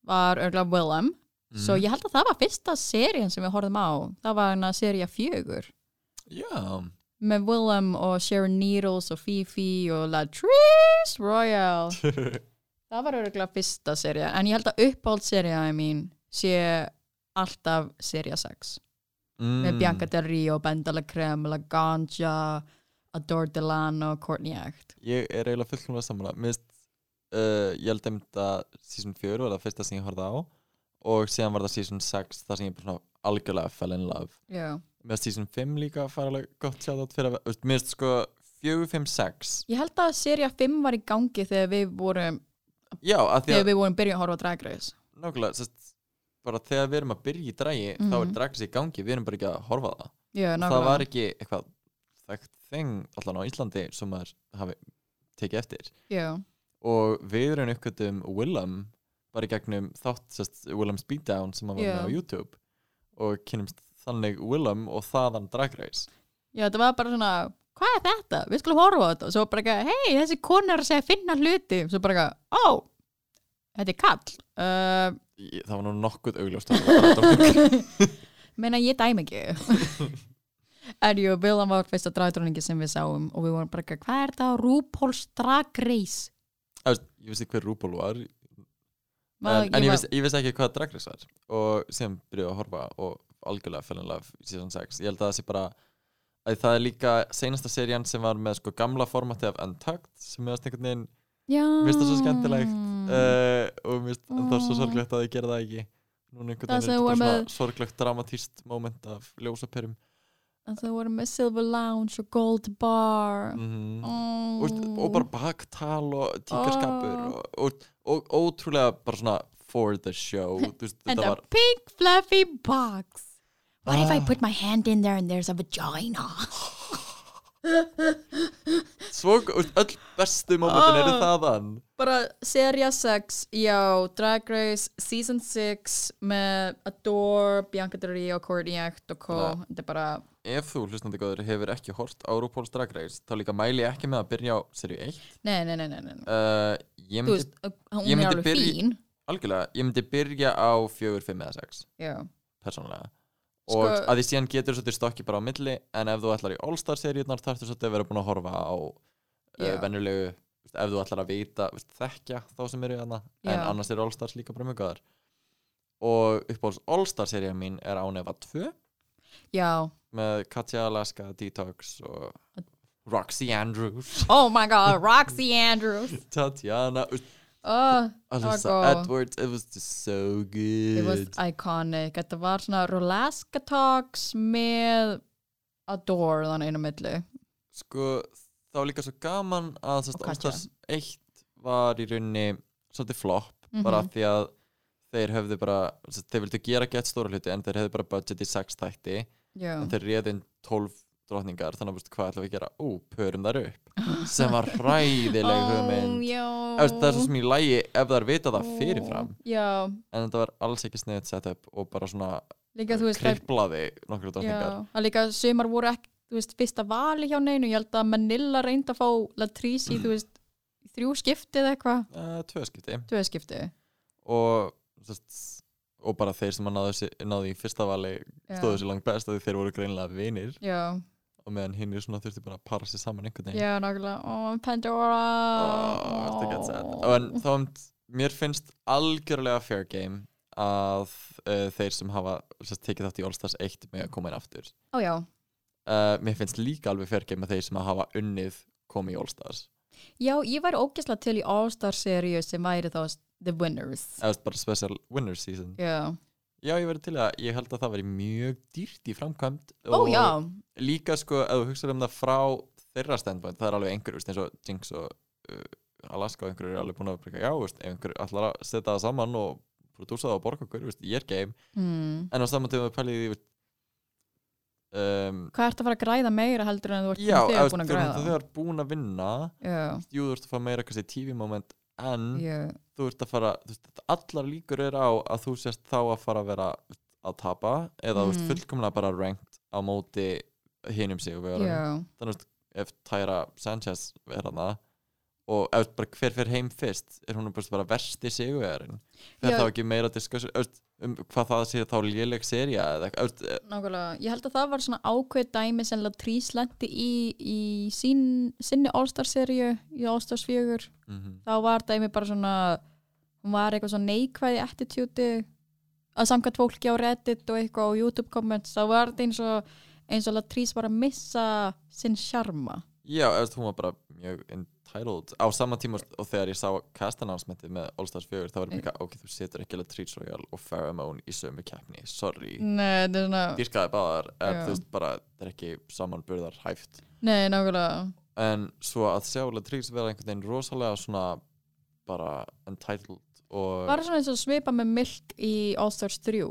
S2: var örgulega Willem. Svo
S1: Mhm.
S2: ég held að það var fyrsta serían sem við horfum á. Það var hana seria fjögur.
S1: Já,
S2: Með Willem og Sharon Needles og Fifi og Latrice Royale. Það var örgulega fyrsta seria. En ég held að uppáhaldsseria mín sé alltaf seria 6.
S1: mm.
S2: með Bianca Del Rio, Benda La Creme, La Ganja, Adore Delano, Courtney Act.
S1: Ég er eiginlega fullkomlega sammála finnst, uh, ég held einmitt að season 4 var það fyrsta sem ég horfði á og síðan var það season 6 þar sem ég algjörlega fell in love
S2: Já.
S1: Mér finnst season 5 líka fara alveg gott sjátt fyrir að, mér finnst sko 4, 5, 6
S2: Ég held að seria 5 var í gangi þegar við vorum,
S1: Já, að því
S2: þegar
S1: að
S2: við vorum byrjuð að horfa á Drag Race.
S1: nákvæmlega, sest, bara þegar við erum að byrja í drægi þá er
S2: Mhm.
S1: dragis í gangi, við erum bara ekki að horfa á það
S2: Já,
S1: og það var ekki eitthvað þekkt þing allan á Íslandi sem maður hafi tekið eftir
S2: Já,
S1: og við erum uppgötum Willem bara í gegnum þátt sest, Willem's Beatdown sem hann var
S2: Já.
S1: með á YouTube og kynumst þannig Willem og þaðan Drag Race
S2: Já, það var bara svona, hvað er þetta? Við skulum horfa á þetta. Og svo bara ekki, hei, þessi kona er að segja finna hluti. Svo bara ekki, ó, þetta er kall. Uh,
S1: Í- það var nú nokkuð augljóst það
S2: meina, ég dæm ekki. en jú, Villan var fyrsta dragdróningi sem við sáum og við vorum bara ekki, hvað er þetta? RuPaul's Drag Race.
S1: Veist, ég vissi hver RuPaul var en,
S2: Maður-
S1: en ég,
S2: var-
S1: vissi, ég vissi ekki hvað Drag Race var og sem byrjuði að horfa og algjörlega fell in love í season 6 ég held að það sé bara að það er líka seinasta serían sem var með sko gamla formati af Untucked sem meðast einhvern veginn. Mér finnst það svo skemmtilegt.
S2: Mm.
S1: uh, og mér finnst en það svo
S2: Mm.
S1: sorglegt að þið gera það ekki núna einhvern
S2: Það
S1: veginn er þetta
S2: með-
S1: sorglegt dramatíst moment af ljósaperum
S2: En þau voru með Silver Lounge og Gold Bar.
S1: mm
S2: Oh.
S1: og, og bara baktal og tíkarskapur
S2: Oh.
S1: og, og, og ótrúlega bara svona for the show
S2: And a
S1: var
S2: pink fluffy box. What if I
S1: Ah.
S2: put my hand in there and there's a vagina?
S1: svo öll bestu momentin eru
S2: Oh.
S1: þaðan
S2: Bara seria 6, já, Drag Race season 6 með Adore, Bianca Del Rio, Courtney Act og Co.
S1: Þannig
S2: Þetta er bara,
S1: ef þú hlustandi góður hefur ekki hort á RuPaul's Drag Race þá líka mæli ég ekki með að byrja á serju 1
S2: nei, nei, nei, nei, nei.
S1: uh, ég
S2: Þú
S1: myndi
S2: veist, uh, hún
S1: ég
S2: er
S1: myndi
S2: alveg
S1: byrja-
S2: fín.
S1: algjörlega, ég myndi byrja á 4, 5 eða 6
S2: Já,
S1: persónulega
S2: Sko-
S1: og að því síðan getur svolítið stokki bara á milli en ef þú ætlar í All-Star seríunar þarftu svolítið að vera búin að horfa á uh, veist, ef þú ætlar að vita, veist, þekkja þá sem eru þarna en
S2: Já.
S1: annars eru All-Stars líka bara mjög góðar. Og uppáhalds All-Star seríu mín er Ánefa 2
S2: já,
S1: með Katja Alaska, Detox og Roxy Andrews.
S2: Oh my god, Roxy Andrews.
S1: Tatjana
S2: oh,
S1: Alyssa. Edwards it was just so good
S2: it was iconic þetta var svona Rolaska Talks með Adore þannig einu milli
S1: sko þá líka svo gaman að. Allstars 1 var í rauninni svolítið flop bara
S2: Mhm.
S1: því að þeir höfðu bara þeir vildu gera gett stóra hluti en þeir höfðu bara budget í 6 þætti
S2: já,
S1: en þeir réðin 12 drottningar þannig að veistu, hvað ætlum við að gera? Ú, pörum þar upp. Sem var hræðileg hugmynd.
S2: Já.
S1: Eftir, það er svo sem í lægi ef það er vitað það fyrirfram.
S2: já,
S1: en þetta var alls ekki sniðið setup og bara svona
S2: líka þú veist
S1: kriplaði nokkru
S2: já,
S1: drottningar.
S2: Að líka sumar voru ekki þú veist, fyrsta vali hjá neinu. Ég held að Manila reyndi að fá Latrice í þú veist, þrjú skipti eða eitthvað.
S1: Uh, tvö skipti.
S2: Tvö skipti.
S1: Og, sest, og bara þeir sem að náðu, náðu í fyrsta vali
S2: Já.
S1: stóðu sér langt best því þeir voru greinilega vinir.
S2: Já,
S1: og meðan hinn er svona þurfti bara að para sér saman einhvern veginn.
S2: Já, nákvæmlega. Oh, Pandora.
S1: Oh? Og en þá um, mér finnst algjörlega fair game að uh, þeir sem hafa sest, tekið þátt í Allstars 1 með að koma inn aftur.
S2: Já,
S1: uh, mér finnst líka alveg fair game að þeir sem að hafa unnið komið í Allstars
S2: já, ég væri ógeðslega til í All-Star seríu sem væri þá The Winners.
S1: Eða bara special winner season.
S2: Já,
S1: já ég verið til að ég held að það veri mjög dýrt í framkvæmt
S2: ó
S1: og
S2: já.
S1: líka sko ef þú hugsaður um það frá þeirra standpoint, það er alveg einhver veist, eins og Jinx og uh, Alaska og einhverju er alveg búin að breyka, já, veist, ef einhver ætlar að setja það saman og prodúsa það og borga okkur, veist, ég er game.
S2: Hmm.
S1: en á saman tíma pælið í veist, um,
S2: hvað ertu að fara að græða meira heldur en þú ert
S1: já,
S2: þegar búin að
S1: þú
S2: græða?
S1: þegar búin að vinna
S2: já,
S1: jú, þú ert að fara meira kannski TV-moment en
S2: já,
S1: þú ert að fara þú veist, allar líkur er á að þú sést þá að fara að vera að tapa eða
S2: Mhm.
S1: fullkomlega bara ranked á móti hinum sig þannig að ef Tyra Sanchez er hana og ef bara hver fyrir heim fyrst er hún bara, bara versti sigurverðin þegar
S2: Já.
S1: þá ekki meira diskussion um hvað það sé þá léleg eitthvað eftir,
S2: Nákvæmlega, ég held að það var svona ákveð dæmi sem Latrice lendi í, í sín, sinni All-Star seríu í All-Stars 4
S1: mm -hmm.
S2: þá var dæmi bara svona hún var eitthvað svona neikvæði attitúti að samkvæmt fólki á Reddit og eitthvað á YouTube comments þá var þetta eins og eins og Latrice var að missa sinn sjarma.
S1: Já, eftir, hún var bara mjög entitled. Á sama tíma og þegar ég sá cast announcementið með All Stars 4 þá var ég líka, ok, þú setur ekki Latrice Royale og Pheromone í sömu keppni, sorry.
S2: Nei, þetta er svona
S1: dýrkaði báðar, þú veist bara það er ekki samanburðar hæft.
S2: Nei, nákvæmlega.
S1: En svo að sjá Latrice vera einhvern veginn rosalega svona bara entitled og
S2: Var svona eins og svipa með Milk í All-Stars 3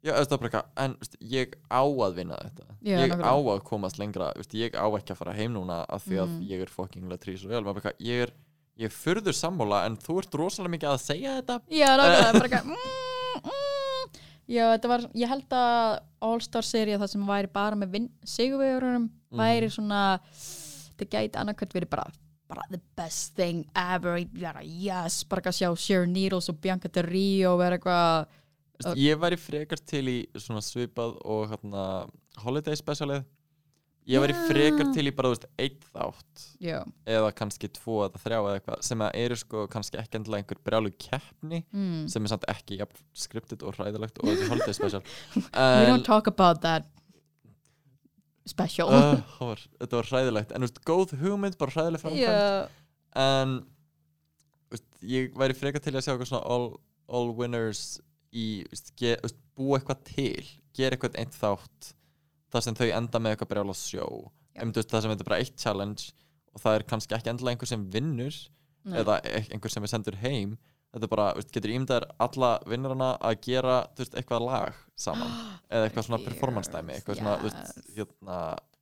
S1: Já, það er bara eitthvað, en veist, ég á að vinna þetta
S2: Já,
S1: Ég
S2: nákvæmlega.
S1: á að komast lengra veist, Ég á ekki að fara heim núna af því að
S2: Mhm.
S1: ég er fucking Latrice og ég, eitthvað, ég er Ég er furður sammála en þú ert rosalega mikið að segja þetta
S2: Já, nákvæmlega, bara eitthvað mm, mm. Já, þetta var, ég held að All-Star seríu það sem væri bara með sigurvegurunum væri svona þetta gæti annarkvæmt verið bara bara the best thing ever. Bara, yes, bara ekki að sjá Sharon Needles og Bianca Del Rio vera eitthvað
S1: veist, Ég væri frekar til í svona svipað og hérna holiday specialið. Ég væri
S2: Já.
S1: frekar til í bara, veist, eitt þátt.
S2: Já,
S1: eða kannski tvo eða þrjá eða eitthvað sem eru sko kannski ekki endilega einhver brjálu keppni
S2: mm.
S1: sem er samt ekki jafn skriptið og hræðilegt og holiday special.
S2: We don't talk about that special.
S1: Uh, var, þetta var hræðilegt. En veist, góð hugmynd, bara hræðileg framkvæmt
S2: Já,
S1: en veist, ég væri frekar til að sjá eitthvað svona all, all winners í, veist, ge, búa eitthvað til gera eitthvað einn þátt þar sem þau enda með eitthvað brjála sjó. Um, veist, það sem þetta er bara eitt challenge og það er kannski ekki endilega einhver sem vinnur
S2: Nei.
S1: eða e- einhver sem er sendur heim þetta er bara, veist, getur ímyndar alla vinnarana að gera, þú veist, eitthvað lag saman, eða eitthvað svona performance dæmi, eitthvað svona, þú veist,
S2: Yes.
S1: hérna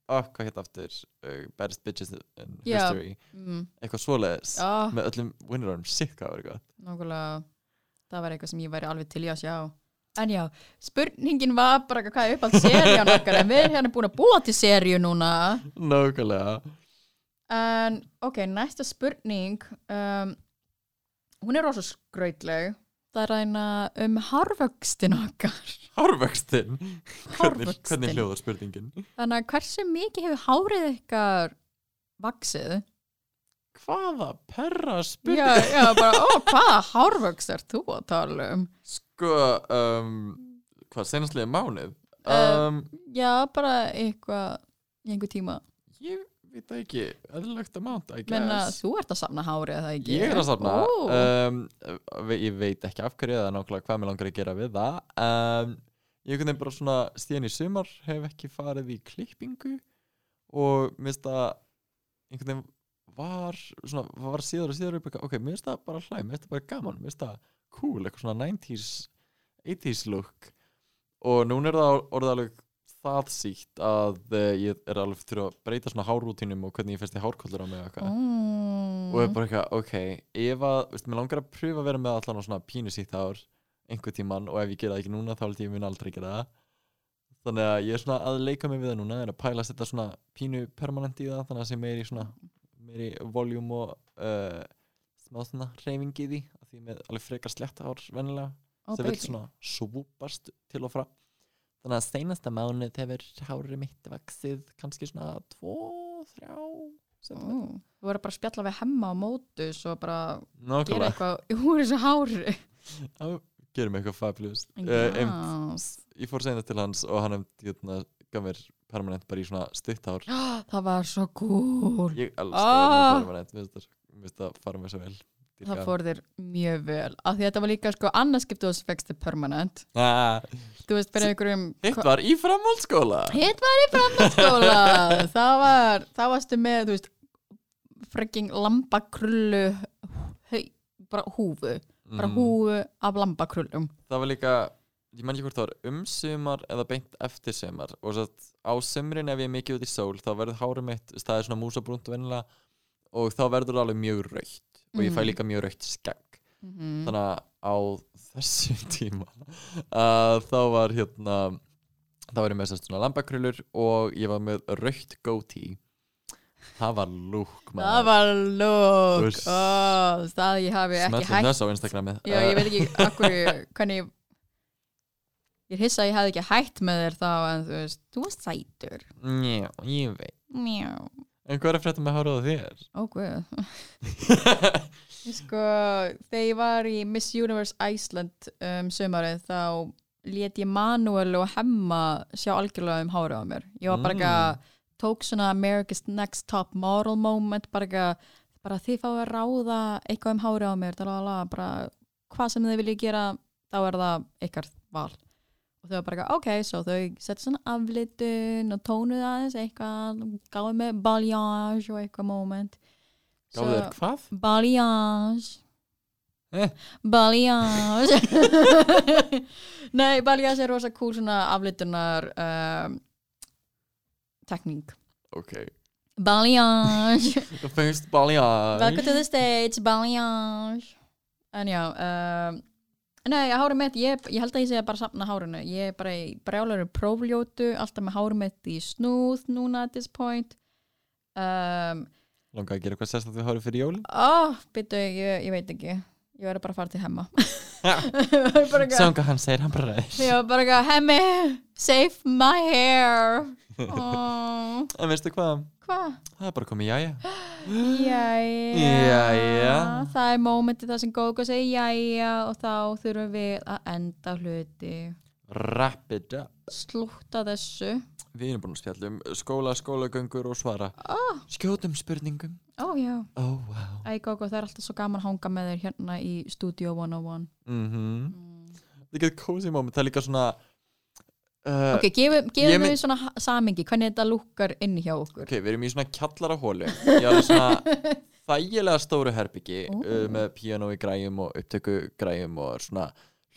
S1: oh, hvað hétt aftur, uh, Baddest Bitches in
S2: Já.
S1: History,
S2: mm.
S1: eitthvað svoleiðis
S2: Já,
S1: með öllum sitt hvað var eitthvað.
S2: Nákvæmlega það var eitthvað sem ég væri alveg til í að sjá. En já, spurningin var bara hvað er upp á seríun okkar? En við erum hérna búin að búa til seríu núna.
S1: Nákvæmlega.
S2: En ok, næsta spurning um, hún er rosa skrautleg. Það er ræna um harvöxtin okkar.
S1: Hárvöxtin hvernig, hvernig hljóðar spurningin?
S2: Þannig að hversu mikið hefur hárið ykkar vaksið
S1: hvaða perra
S2: já,
S1: spurning?
S2: já, bara, ó, hvaða hárvöxt er þú að tala um?
S1: Sko, um, hvað senastlega mánuð?
S2: Eh,
S1: um,
S2: já, bara eitthvað í einhver tíma.
S1: Ég veit það ekki, eðlilegt amount
S2: Menna, þú ert að safna hári eða ekki?
S1: Ég er að safna
S2: Ó.
S1: um, Ég veit ekki af hverju eða nákvæmlega hvað mér langar að gera við það um, Ég veginn bara svona stíðan í sumar hef ekki farið í klippingu og mér finnst það einhvern veginn var svona, var síður og síður ok, mér finnst það bara hlæg, mér finnst það bara gaman mér finnst það cool, eitthvað svona 90s 80s look og núna er það orðið alveg það sítt að uh, ég er alveg fyrir að breyta svona hárrútínum og hvernig ég festi hárkollur á mig og eitthvað.
S2: Mm.
S1: og er bara eitthvað, ok, ef að veist, mér langar að pröfa að vera með allan á svona pínu sítt ár einhver tíman og ef ég gera það ekki núna þá held ég mun aldrei gera það. Þannig að ég er svona að leika mig við það núna er að pæla að setja svona pínu permanent í það þannig að sé meiri svona meiri voljúm og uh, smá svona reyfing í því af því ég með alveg frekar slett ár vennilega sem vil svona súpast til og frá þannig að seinasta mánuð hefur hárið mitt vaksið kannski svona 2, 3
S2: Ó, Þú verður bara að spjalla við hemma á mótu svo bara gera
S1: Nákvæmlega,
S2: eitthvað úr þessu hári.
S1: Gerum eitthvað fabulous. Uh,
S2: yes.
S1: Ég fór seinast til hans og hann hérna, gaf mér permanent bara í svona stutt hár.
S2: Það var svo cool.
S1: Ég elska
S2: Ah.
S1: það permanent Mér finnst það- fara mér svo vel.
S2: Það fór þér mjög vel. Af því þetta var líka sko annarskiptu og fegstu permanent.
S1: Ah,
S2: Þú veist, fyrir einhverjum
S1: Hitt var í framhaldsskóla.
S2: Hitt var í framhaldsskóla. Það var, það varstu með, þú veist fregging lambakrullu hau, bara húfu. Bara
S1: Mhm.
S2: húfu af lambakrullum
S1: Það var líka Ég man ekki hvort það var um sumar eða beint eftir sumar og svo á sumrin ef ég er mikið út í sól þá verður hárið mitt, það er svona músabrúnt og þá verður það alveg mjög raukt og ég fæ
S2: Mhm.
S1: líka mjög raukt skegg.
S2: Mm.
S1: þannig að á þessu tíma uh, þá var hérna þá var ég með svona lambakrullur og ég var með raukt goatee. Það var lúk
S2: Það var lúk. Oh, Það ég hafi ekki hægt
S1: þess á Instagramið
S2: Já, ég veit ekki akkur hvernig ég er hissa að ég hefði ekki hætt með þér þá en þú veist, þú varst sætur.
S1: Njá, ég veit.
S2: Mjá,
S1: En hvað er að frétta með hárið á þér?
S2: ó guð sko, þegar ég var í Miss Universe Iceland um sömarið þá lét ég Manuel og Hemma sjá algjörlega um hárið á mér ég var bara
S1: Mm.
S2: eitthvað, tók svona America's Next Top Model moment bara eitthvað, bara þið fáið að ráða eitthvað um hárið á mér, talala, bara hvað sem þið viljið gera þá er það ykkar val og þau var bara eitthvað, ok, svo þau setja svona aflitun og tónuð aðeins eitthvað, gáðu með baljage og eitthvað moment.
S1: Gáðu þér hvað?
S2: Baljage.
S1: Eh.
S2: Baljage. Nei, baljage er rosa cool svona aflitunar um, tekník
S1: Ok.
S2: Baljage.
S1: Það fengst baljað
S2: Welcome to the stage, baljage. En já um, Nei, hárið mitt, ég, ég held að ég sé að bara safna hárinu. Ég er bara í brjálari prófljótu Alltaf með hárið mitt í snúð núna at this point. Um,
S1: Langaði að gera eitthvað sérstætt við hárið fyrir jólin?
S2: Ó, byttu, ég, ég veit ekki. Ég verður bara að fara til hemma.
S1: Sanga hann segir hann bara
S2: Ég var bara eitthvað, hemmi, save my hair. Ó,
S1: En veistu hvað?
S2: Hvað?
S1: Það er bara komið jæja.
S2: Jæja.
S1: Jæja.
S2: Það er mómentið það sem Gógo segir jæja og þá þurfum við að enda hluti.
S1: Wrap it up.
S2: Slúta þessu.
S1: Við erum búin að spjalla um skóla, skólagöngur og svara.
S2: Oh,
S1: Skjótum spurningum.
S2: Ó já,
S1: Ó, oh, wow.
S2: Æ Gógo það er alltaf svo gaman að hanga með þér hérna í Studio 101
S1: mm.
S2: Mm.
S1: Það getur cozy moment, það er líka svona uh,
S2: Ok, gefum, gefum
S1: mynd-
S2: við svona samingi hvernig þetta lukkar inni hjá okkur?
S1: Ok, við erum í svona kjallara hólu Ég er svona þægilega stóru herbyggi
S2: Ó.
S1: uh, með piano í græjum og upptöku græjum og svona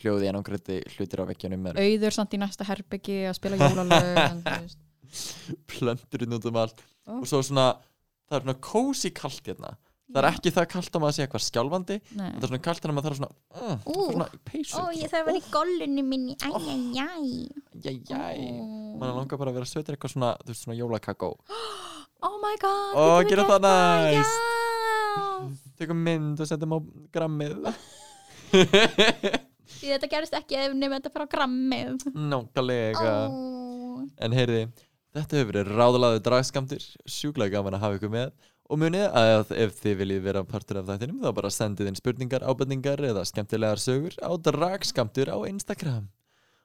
S1: hljóði einangrætti hlutir á veggjónum með
S2: auður samt í næsta herbyggi að spila jólalög veist.
S1: Plönturinn út um allt. Og svo svona, það er svona cozy kalt hérna það er ekki það kalt að maður sé eitthvað skjálfandi
S2: Nei.
S1: það er svona þannig að maður þarf svona, uh,
S2: Ú.
S1: svona í peysu
S2: þarf að vera í gollinu minni. Æjæjæj
S1: jæjæj. Maður langar bara að vera sötur eitthvað svona, þú veist svona jólakakó.
S2: Oh my god
S1: Ó,
S2: getum við
S1: gera
S2: gert
S1: það næs.
S2: Já.
S1: tökum mynd og setjum á grammið.
S2: Því þetta gerist ekki ef nefnum þetta frá grammið.
S1: Nákvæmlega.
S2: Ó.
S1: En heyriði, þetta hefur verið ráðalaðu dragskamtur, sjúklega gaman að hafa ykkur með og munið að ef þið viljið vera partur af þættinum þá bara sendið inn spurningar, ábendingar eða skemmtilegar sögur á dragskamtur á Instagram.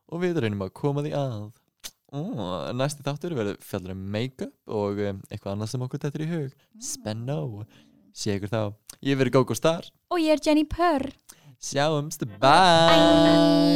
S1: Og við reynum að koma því að. Ó, næsti þáttur verður fjallar um make-up og um, eitthvað annað sem okkur þetta er í hug. Spenno Sé ykkur þá. Ég hef verið Gógó Star.
S2: Og ég er Jenny Purr.
S1: Sjáumst, bye.